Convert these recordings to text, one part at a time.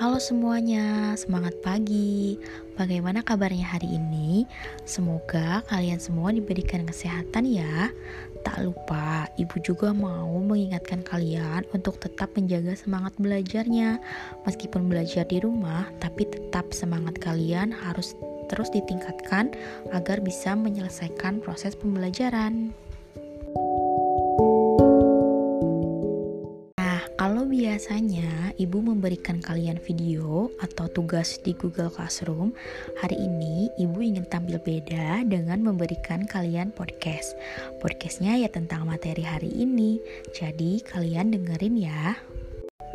Halo semuanya, semangat pagi. Bagaimana kabarnya hari ini? Semoga kalian semua diberikan kesehatan ya. Tak lupa, ibu juga mau mengingatkan kalian untuk tetap menjaga semangat belajarnya. Meskipun belajar di rumah, tapi tetap semangat kalian harus terus ditingkatkan agar bisa menyelesaikan proses pembelajaran. Biasanya ibu memberikan kalian video atau tugas di Google Classroom, hari ini ibu ingin tampil beda dengan memberikan kalian podcast. Podcastnya ya tentang materi hari ini, jadi kalian dengerin ya.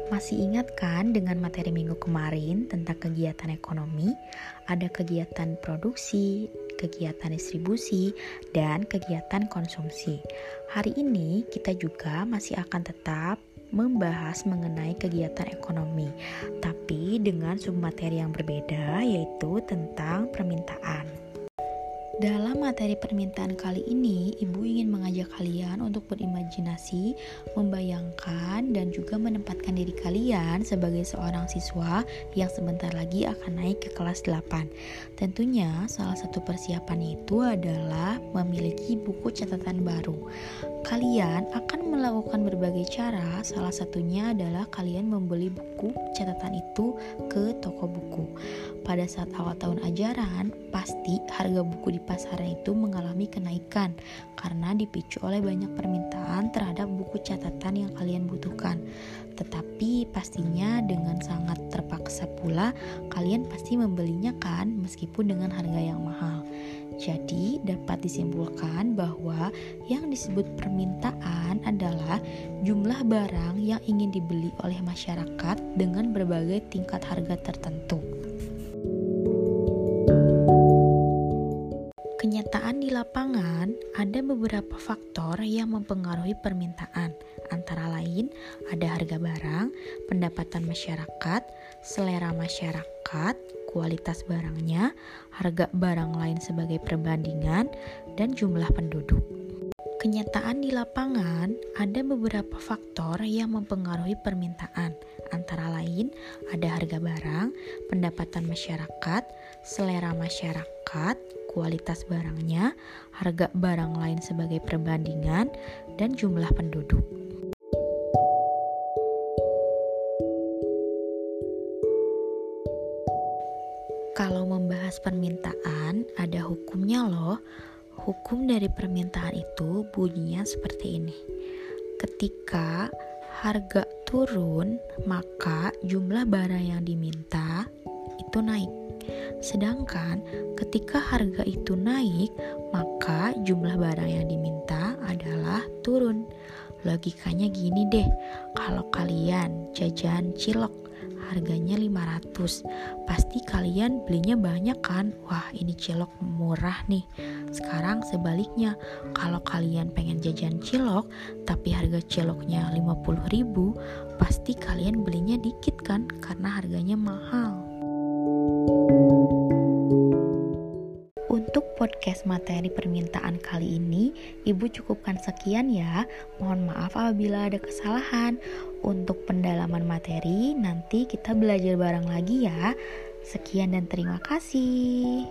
Masih ingat kan dengan materi minggu kemarin tentang kegiatan ekonomi? Ada kegiatan produksi, kegiatan distribusi, dan kegiatan konsumsi. Hari ini kita juga masih akan tetap membahas mengenai kegiatan ekonomi, tapi dengan submateri yang berbeda, yaitu tentang permintaan. Dalam materi permintaan kali ini, Ibu ingin mengajak kalian untuk berimajinasi, membayangkan, dan juga menempatkan diri kalian sebagai seorang siswa yang sebentar lagi akan naik ke kelas 8. Tentunya, salah satu persiapannya itu adalah memiliki buku catatan baru. Kalian akan melakukan berbagai cara, salah satunya adalah kalian membeli buku catatan itu ke toko buku. Pada saat awal tahun ajaran, pasti harga buku di pasaran itu mengalami kenaikan karena dipicu oleh banyak permintaan terhadap buku catatan yang kalian butuhkan. Tetapi pastinya dengan sangat terpaksa pula kalian pasti membelinya kan meskipun dengan harga yang mahal. Jadi, dapat disimpulkan bahwa yang disebut permintaan adalah jumlah barang yang ingin dibeli oleh masyarakat dengan berbagai tingkat harga tertentu. Kenyataan di lapangan ada beberapa faktor yang mempengaruhi permintaan, antara lain ada harga barang, pendapatan masyarakat, selera masyarakat, kualitas barangnya, harga barang lain sebagai perbandingan, dan jumlah penduduk. Kenyataan di lapangan ada beberapa faktor yang mempengaruhi permintaan, antara lain ada harga barang, pendapatan masyarakat, selera masyarakat, kualitas barangnya, harga barang lain sebagai perbandingan, dan jumlah penduduk. Kalau membahas permintaan, ada hukumnya loh. Hukum dari permintaan itu bunyinya seperti ini. Ketika harga turun, maka jumlah barang yang diminta itu naik. Sedangkan ketika harga itu naik, maka jumlah barang yang diminta adalah turun. Logikanya gini deh, kalau kalian jajan cilok harganya 500 pasti kalian belinya banyak kan? Wah ini cilok murah nih. Sekarang sebaliknya kalau kalian pengen jajan cilok tapi harga ciloknya 50 ribu pasti kalian belinya dikit kan karena harganya mahal podcast materi permintaan kali ini, Ibu cukupkan sekian ya. Mohon maaf apabila ada kesalahan. Untuk pendalaman materi, nanti kita belajar bareng lagi ya. Sekian dan terima kasih.